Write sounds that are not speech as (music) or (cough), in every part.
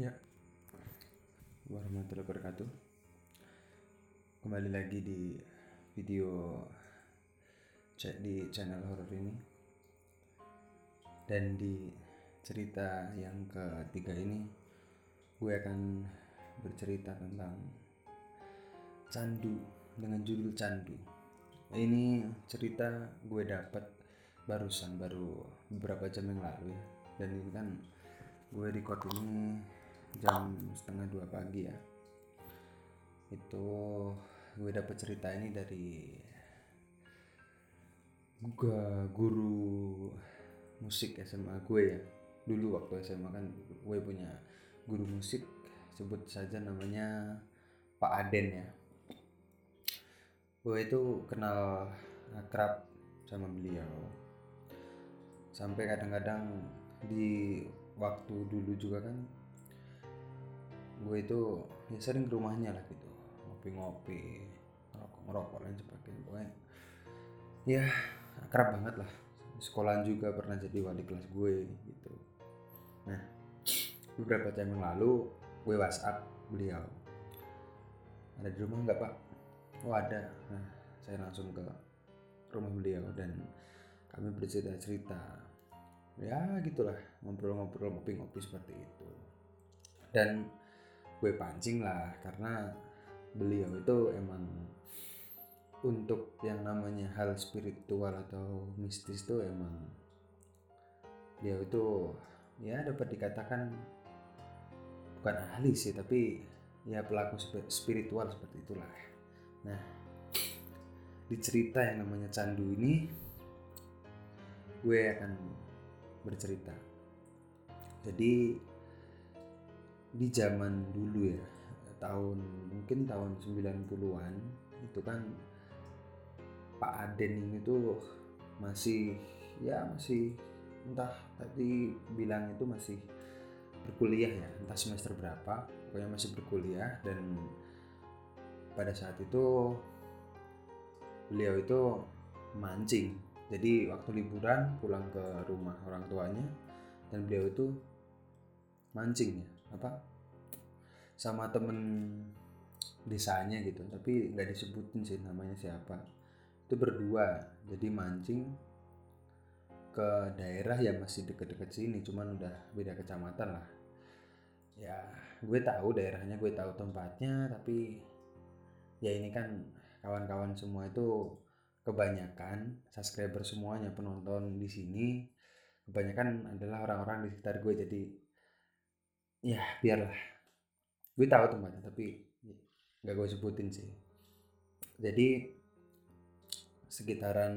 Ya, warahmatullahi wabarakatuh. Kembali lagi di video cek di channel horor ini. Dan di cerita yang ketiga ini, gue akan bercerita tentang candu dengan judul candu. Ini cerita gue dapat barusan baru beberapa jam yang lalu ya. Dan ini kan gue record ini jam setengah dua pagi ya. Itu gue dapet cerita ini dari gue guru musik SMA gue ya. Dulu waktu SMA kan gue punya guru musik sebut saja namanya Pak Aden ya. Gue itu kenal akrab sama beliau. Sampai kadang-kadang di waktu dulu juga kan gue itu ya sering ke rumahnya lah gitu ngopi-ngopi ngerokok ngerokok dan sebagainya. Pokoknya ya akrab banget lah. Sekolahan juga pernah jadi wali kelas gue gitu. Nah beberapa jam yang lalu gue whatsapp beliau. Ada di rumah nggak pak? Oh ada. Nah saya langsung ke rumah beliau dan kami bercerita cerita ya gitulah ngobrol-ngobrol ngopi-ngopi seperti itu. Dan gue pancing lah karena beliau itu emang untuk yang namanya hal spiritual atau mistis itu emang dia itu ya dapat dikatakan bukan ahli sih tapi ya pelaku spiritual seperti itulah. Nah di cerita yang namanya candu ini gue akan bercerita. Jadi di zaman dulu ya tahun mungkin tahun 90-an itu kan Pak Aden ini tuh masih ya masih entah tadi bilang itu masih berkuliah ya entah semester berapa pokoknya masih berkuliah dan pada saat itu beliau itu mancing. Jadi waktu liburan pulang ke rumah orang tuanya dan beliau itu mancing ya apa sama temen desanya gitu tapi nggak disebutin sih namanya siapa. Itu berdua jadi mancing ke daerah yang masih deket-deket sini cuman udah beda kecamatan lah. Ya gue tahu daerahnya gue tahu tempatnya tapi ya ini kan kawan-kawan semua itu kebanyakan subscriber semuanya penonton di sini. Kebanyakan adalah orang-orang di sekitar gue jadi ya biarlah gue tahu tempatnya tapi nggak gue sebutin sih. Jadi sekitaran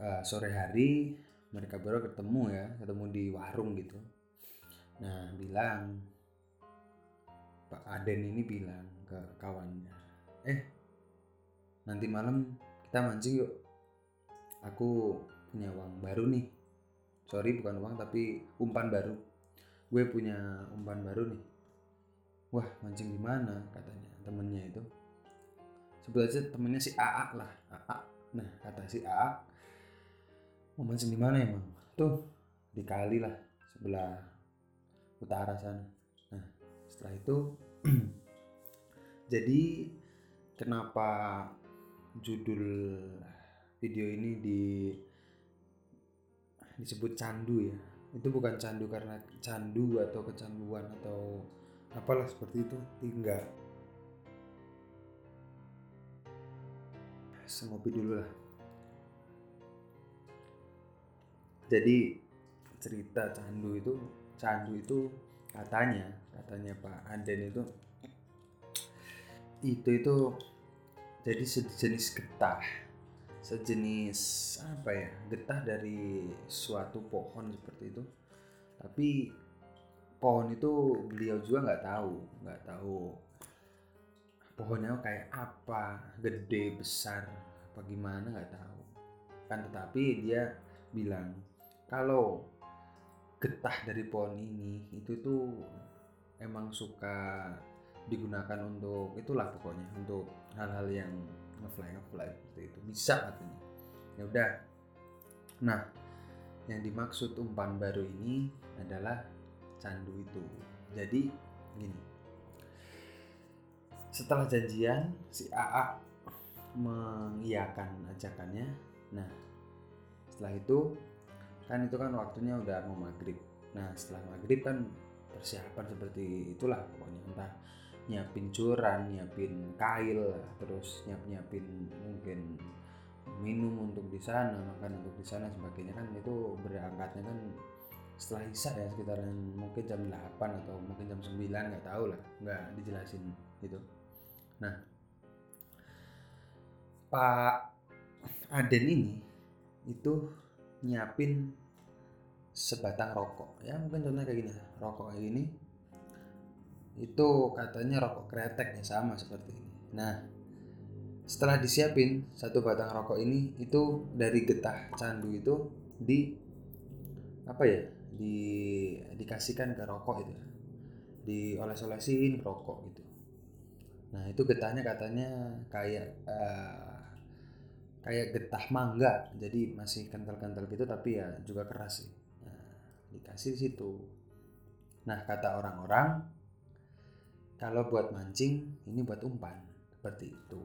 uh, sore hari mereka baru ketemu ya ketemu di warung gitu. Nah bilang Pak Aden ini bilang ke kawannya eh nanti malam kita mancing yuk. Aku punya uang baru nih. Sorry bukan uang tapi umpan baru gue punya umpan baru nih. Wah mancing di mana? Katanya temennya itu. Sebut aja temennya si AA lah AA nah kata si AA mau mancing di mana emang? Tuh di kali lah sebelah utara sana. Nah setelah itu (clears throat) jadi kenapa judul video ini di disebut candu ya itu bukan candu karena candu atau kecanduan atau apalah seperti itu. Tinggal ngopi dulu lah. Jadi cerita candu itu candu itu katanya katanya Pak Aden itu itu itu jadi sejenis getah sejenis apa ya getah dari suatu pohon seperti itu. Tapi pohon itu beliau juga nggak tahu nggak tahu pohonnya kayak apa gede besar apa gimana nggak tahu. Kan tetapi dia bilang kalau getah dari pohon ini itu tuh emang suka digunakan untuk itulah pokoknya untuk hal-hal yang ngefly ngefly seperti itu. Bisa katanya. Ya udah. Nah yang dimaksud umpan baru ini adalah candu itu. Jadi gini. Setelah janjian si AA mengiyakan ajakannya. Nah setelah itu kan itu kan waktunya udah mau maghrib. Nah setelah maghrib kan persiapan seperti itulah pokoknya. Entah nyiapin curan nyiapin kail terus nyiap nyiapin mungkin minum untuk di sana makan untuk di sana sebagainya. Kan itu berangkatnya kan setelah isya ya sekitaran mungkin jam 8 atau mungkin jam 9 nggak tahu lah nggak dijelasin gitu. Nah Pak Aden ini itu nyiapin sebatang rokok. Ya mungkin contohnya kayak gini rokok kayak gini itu katanya rokok kretek ya sama seperti ini. Nah setelah disiapin satu batang rokok ini itu dari getah candu itu di apa ya di dikasihkan ke rokok itu. Dioles-olesin rokok gitu. Nah itu getahnya katanya kayak uh, kayak getah mangga. Jadi masih kental-kental gitu tapi ya juga keras sih. Nah, dikasih situ. Nah kata orang-orang kalau buat mancing ini buat umpan. Seperti itu.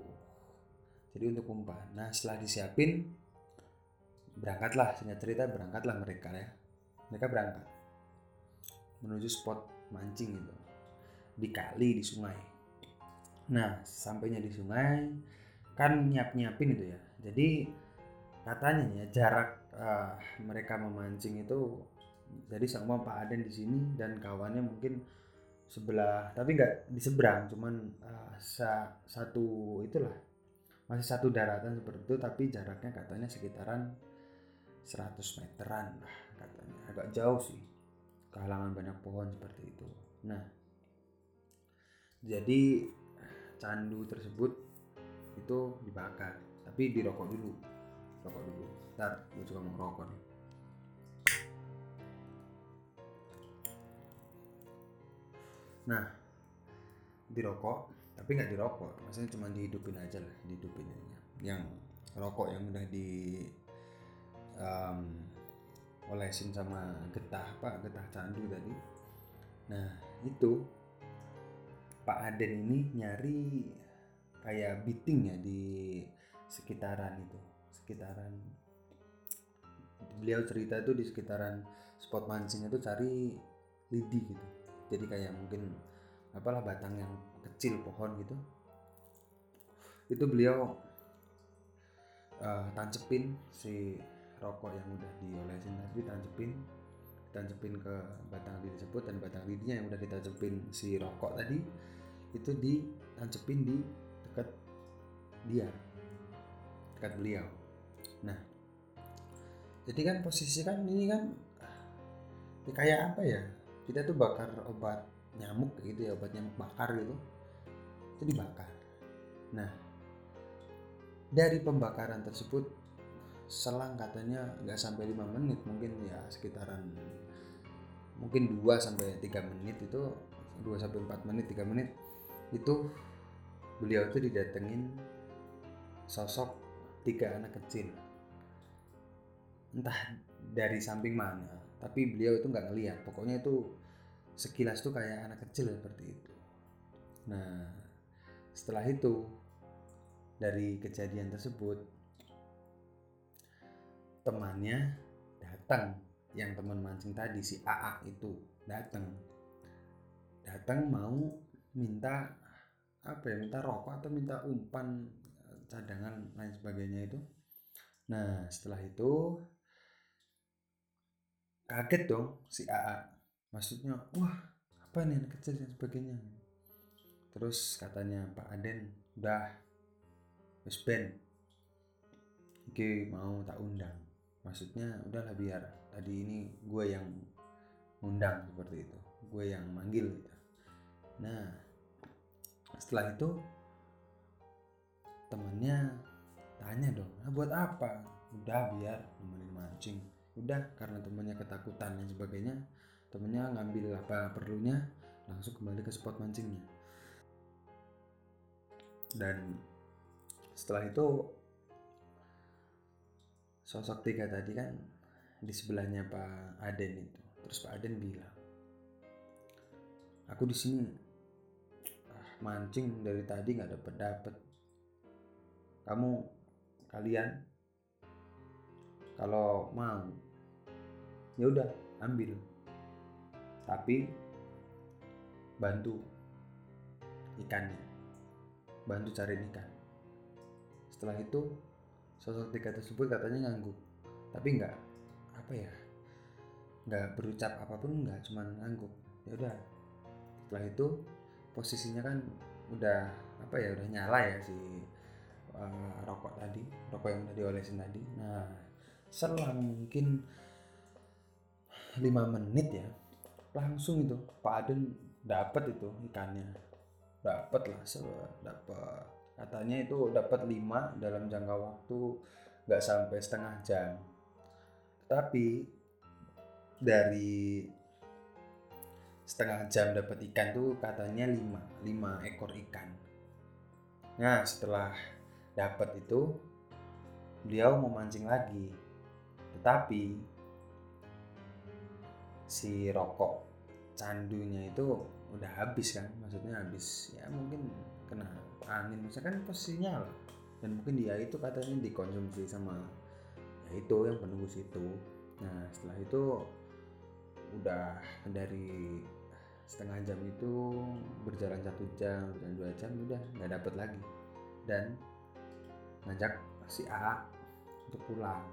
Jadi untuk umpan. Nah setelah disiapin berangkatlah. Singkat cerita berangkatlah mereka ya. Mereka berangkat menuju spot mancing itu. Di kali di sungai. Nah sampainya di sungai kan nyiap nyiapin itu ya. Jadi katanya ya jarak uh, mereka memancing itu jadi sama Pak Aden di sini dan kawannya mungkin sebelah tapi nggak di seberang cuman uh, sa, satu itulah masih satu daratan seperti itu tapi jaraknya katanya sekitaran 100 meteran lah katanya. Agak jauh sih kehalangan banyak pohon seperti itu. Nah jadi candu tersebut itu dibakar tapi dirokok dulu rokok dulu. Ntar gue juga mau rokok nih nah dirokok tapi nggak dirokok. Maksudnya cuma dihidupin aja lah dihidupin aja. Yang rokok yang udah di um, olesin sama getah pak getah candu tadi. Nah itu Pak Aden ini nyari kayak beating ya di sekitaran itu. Sekitaran beliau cerita itu di sekitaran spot mancing itu cari lidi gitu jadi kayak mungkin apalah batang yang kecil pohon gitu. Itu beliau uh, tancepin si rokok yang udah diolesin tadi tancepin tancepin ke batang lidi tersebut dan batang lidinya yang udah ditancepin si rokok tadi itu ditancepin di dekat dia dekat beliau. Nah jadi kan posisi kan ini kan ya kayak apa ya kita tuh bakar obat nyamuk gitu ya obat nyamuk bakar gitu. Itu dibakar. Nah dari pembakaran tersebut selang katanya nggak sampai lima menit mungkin ya sekitaran mungkin 2 sampai tiga menit itu 2 sampai 4 menit 3 menit itu beliau itu didatengin sosok tiga anak kecil. Entah dari samping mana tapi beliau itu nggak ngeliat. Pokoknya itu sekilas tuh kayak anak kecil seperti itu. Nah setelah itu dari kejadian tersebut temannya datang. Yang teman mancing tadi si AA itu datang. Datang mau minta apa ya minta rokok atau minta umpan cadangan lain sebagainya itu. Nah setelah itu kaget dong si AA maksudnya wah apa nih anak kecil dan sebagainya? Terus katanya Pak Aden udah wis ben. Oke mau tak undang. Maksudnya udahlah biar tadi ini gue yang undang seperti itu. Gue yang manggil gitu. Nah setelah itu temennya tanya dong ah, buat apa? Udah biar nemenin mancing udah karena temennya ketakutan dan sebagainya temennya ngambil apa perlunya langsung kembali ke spot mancingnya. Dan setelah itu sosok tiga tadi kan di sebelahnya Pak Aden itu. Terus Pak Aden bilang aku di sini ah, mancing dari tadi nggak dapet dapet. Kamu kalian kalau mau ya udah ambil. Tapi bantu ikannya. Bantu cari ikan. Setelah itu sosok tiga tersebut katanya ngangguk tapi nggak apa ya nggak berucap apa pun nggak cuma ngangguk ya udah. Setelah itu posisinya kan udah apa ya udah nyala ya si uh, rokok tadi rokok yang udah diolesin tadi. Nah selang mungkin lima menit ya langsung itu. Pak Aden dapat itu ikannya. Dapat lah dapat katanya itu dapat lima dalam jangka waktu nggak sampai setengah jam. Tapi dari setengah jam dapat ikan tuh katanya lima lima ekor ikan. Nah setelah dapat itu beliau mau mancing lagi. Tetapi si rokok candunya itu udah habis kan? Maksudnya habis ya mungkin kena angin. Misalkan posisinya lah. Dan mungkin dia itu katanya dikonsumsi sama ya itu yang penunggu situ. Nah setelah itu udah dari setengah jam itu berjalan satu jam berjalan dua jam udah nggak dapet lagi. Dan ngajak si A untuk pulang.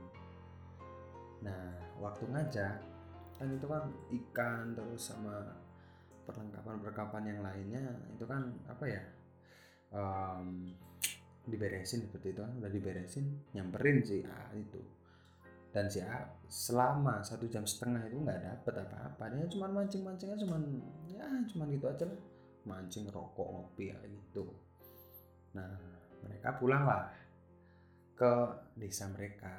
Nah waktu ngajak kan itu kan ikan terus sama perlengkapan-perlengkapan yang lainnya itu kan apa ya um, diberesin seperti itu kan udah diberesin nyamperin si A itu. Dan si A selama satu jam setengah itu nggak dapet apa-apa. Dia cuma mancing-mancingnya cuma ya cuma gitu aja lah. Mancing rokok ngopi ya gitu. Nah mereka pulang lah ke desa mereka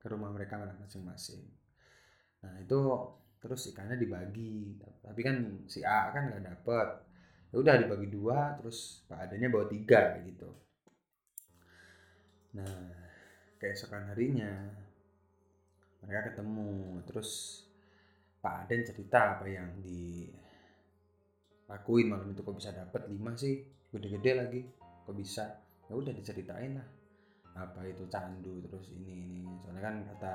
ke rumah mereka masing-masing nah itu terus ikannya dibagi. Tapi kan si A kan nggak dapet. Ya udah dibagi dua terus Pak adanya bawa tiga gitu. Nah keesokan harinya mereka ketemu. Terus Pak Aden cerita apa yang dilakuin malam itu kok bisa dapet lima sih? Gede-gede lagi kok bisa? Ya udah diceritain lah. Apa itu candu terus ini ini. Soalnya kan kata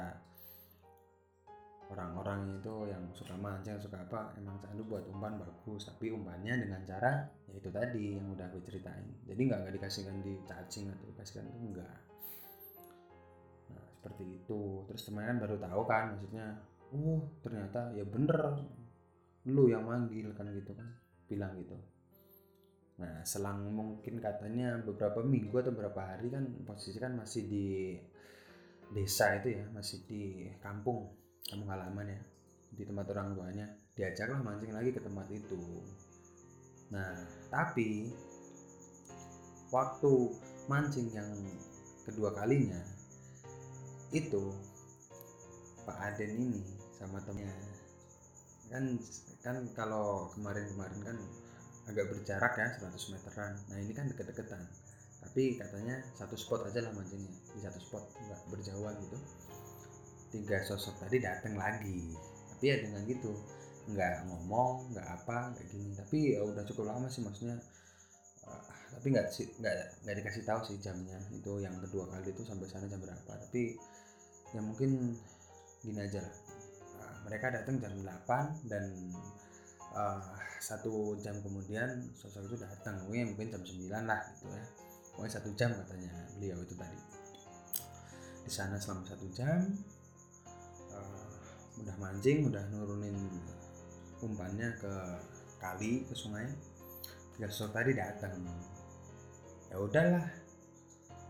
orang-orang itu yang suka mancing suka apa emang candu buat umpan bagus. Tapi umpannya dengan cara ya itu tadi yang udah aku ceritain. Jadi nggak nggak dikasihkan di cacing atau dikasihkan itu enggak nah seperti itu. Terus teman baru tahu kan maksudnya oh ternyata ya bener. Lu yang manggil kan gitu kan bilang gitu. Nah, selang mungkin katanya beberapa minggu atau beberapa hari kan posisi kan masih di desa itu ya, masih di kampung, kampung halaman ya, di tempat orang tuanya. Diajaklah mancing lagi ke tempat itu. Nah, tapi waktu mancing yang kedua kalinya itu Pak Aden ini sama temennya kan kan kalau kemarin-kemarin kan agak berjarak ya 100 meteran nah ini kan deket-deketan tapi katanya satu spot aja lah mancingnya di satu spot nggak berjauhan gitu tiga sosok tadi datang lagi. Tapi ya dengan gitu nggak ngomong nggak apa nggak gini. Tapi ya udah cukup lama sih maksudnya. Uh, tapi nggak sih nggak nggak dikasih tahu sih jamnya. Itu yang kedua kali itu sampai sana jam berapa. Tapi ya mungkin gini aja lah. Uh, mereka datang jam 8 dan uh, satu jam kemudian sosok itu datang mungkin mungkin jam 9 lah gitu ya. Pokoknya satu jam katanya beliau itu tadi. Di sana selama satu jam udah mancing udah nurunin umpannya ke kali ke sungai. Tiga sosok tadi datang. Ya udahlah.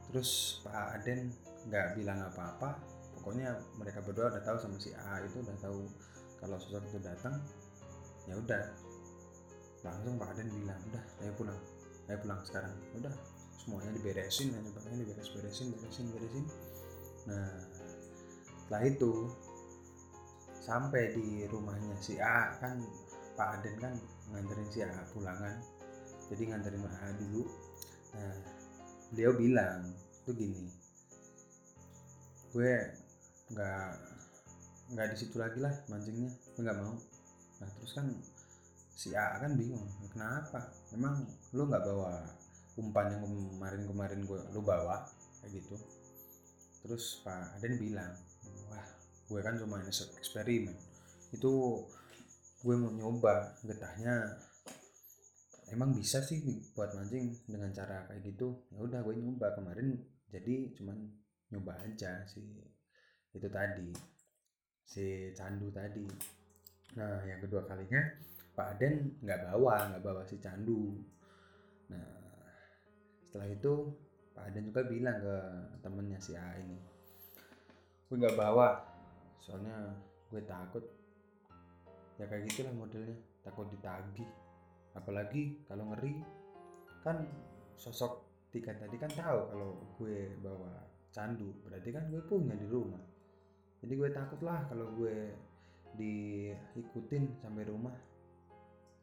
Terus Pak Aden nggak bilang apa-apa. Pokoknya mereka berdua udah tahu sama si A itu udah tahu kalau sosok itu datang. Ya udah. Langsung Pak Aden bilang udah ayo pulang. Ayo pulang sekarang. Udah semuanya diberesin aja pakainya diberes beresin beresin beresin. Nah setelah itu sampai di rumahnya si A kan Pak Aden kan nganterin si A pulangan. Jadi nganterin A dulu. Nah beliau bilang tuh gini gue nggak nggak di situ lagi lah mancingnya gue nggak mau. Nah terus kan si A kan bingung kenapa? Emang lu nggak bawa umpan yang kemarin-kemarin gue lu bawa? Kayak gitu. Terus Pak Aden bilang gue kan cuma eksperimen. Itu gue mau nyoba getahnya emang bisa sih buat mancing dengan cara kayak gitu. Ya udah gue nyoba. Kemarin jadi cuman nyoba aja sih itu tadi si candu tadi. Nah yang kedua kalinya Pak Aden nggak bawa nggak bawa si candu. Nah setelah itu Pak Aden juga bilang ke temennya si A ini gue nggak bawa soalnya gue takut. Ya kayak gitulah modelnya takut ditagih. Apalagi kalau ngeri. Kan sosok tiga tadi kan tahu kalau gue bawa candu berarti kan gue punya di rumah. Jadi gue takut lah kalau gue diikutin sampai rumah.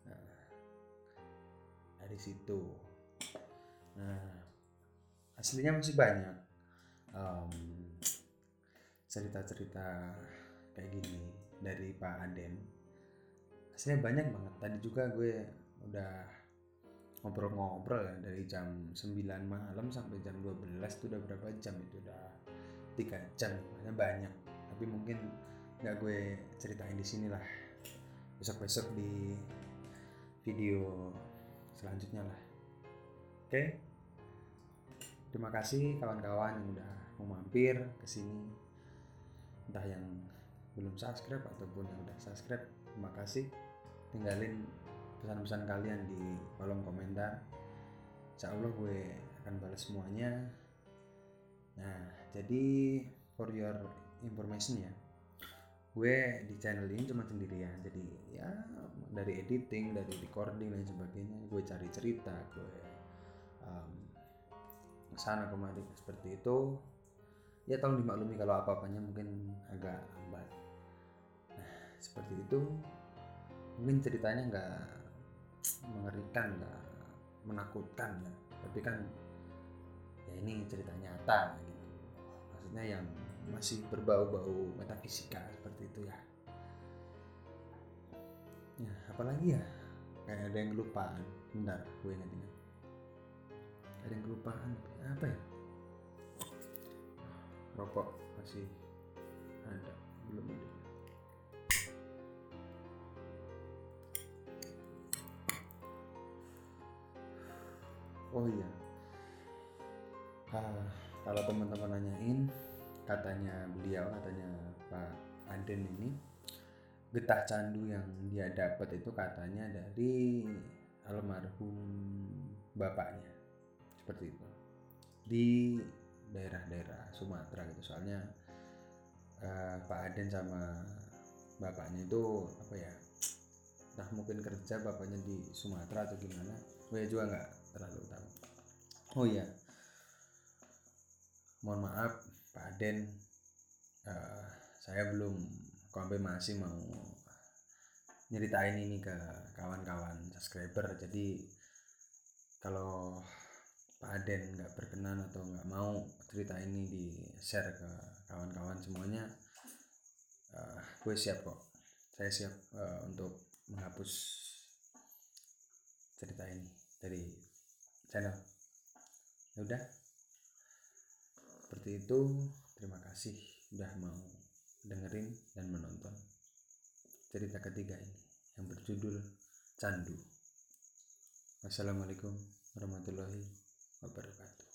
Nah dari situ. Nah aslinya masih banyak. Cerita cerita-cerita kayak gini dari Pak Aden aslinya banyak banget. Tadi juga gue udah ngobrol-ngobrol ya dari jam 9 malam sampai jam 12 itu udah berapa jam itu? Udah tiga jam. Banyak. Tapi mungkin nggak gue ceritain di sini lah. Besok-besok di video selanjutnya lah. Oke? Terima kasih kawan-kawan yang udah mau mampir ke sini entah yang belum subscribe ataupun yang udah subscribe terima kasih. Tinggalin pesan-pesan kalian di kolom komentar. Insya Allah gue akan balas semuanya. Nah jadi for your information ya gue di channel ini cuma sendirian. Jadi ya dari editing dari recording dan sebagainya gue cari cerita gue um, sana kemari seperti itu ya tolong dimaklumi kalau apa-apanya mungkin agak lambat. Nah seperti itu mungkin ceritanya nggak mengerikan nggak menakutkan ya. Tapi kan ya ini cerita nyata gitu. Maksudnya yang masih berbau-bau metafisika seperti itu ya. Ya apalagi ya? Kayak ada yang kelupaan. Bentar gue ingat ada yang kelupaan. Apa ya rokok masih ada belum ada. Oh iya. Ah, kalau teman-teman nanyain katanya beliau katanya Pak Aden ini getah candu yang dia dapat itu katanya dari almarhum bapaknya. Seperti itu. Di daerah-daerah Sumatera gitu. Soalnya uh, Pak Aden sama bapaknya itu apa ya nah mungkin kerja bapaknya di Sumatera atau gimana. Gue juga nggak? Terlalu tahu. Oh iya. Mohon maaf Pak Aden. Uh, saya belum konfirmasi mau nyeritain ini ke kawan-kawan subscriber. Jadi kalau Pak Aden nggak berkenan atau nggak mau cerita ini di share ke kawan-kawan semuanya uh, gue siap kok. Saya siap uh, untuk menghapus cerita ini dari channel. Ya udah. Seperti itu terima kasih udah mau dengerin dan menonton cerita ketiga ini yang berjudul Candu. Wassalamualaikum warahmatullahi wabarakatuh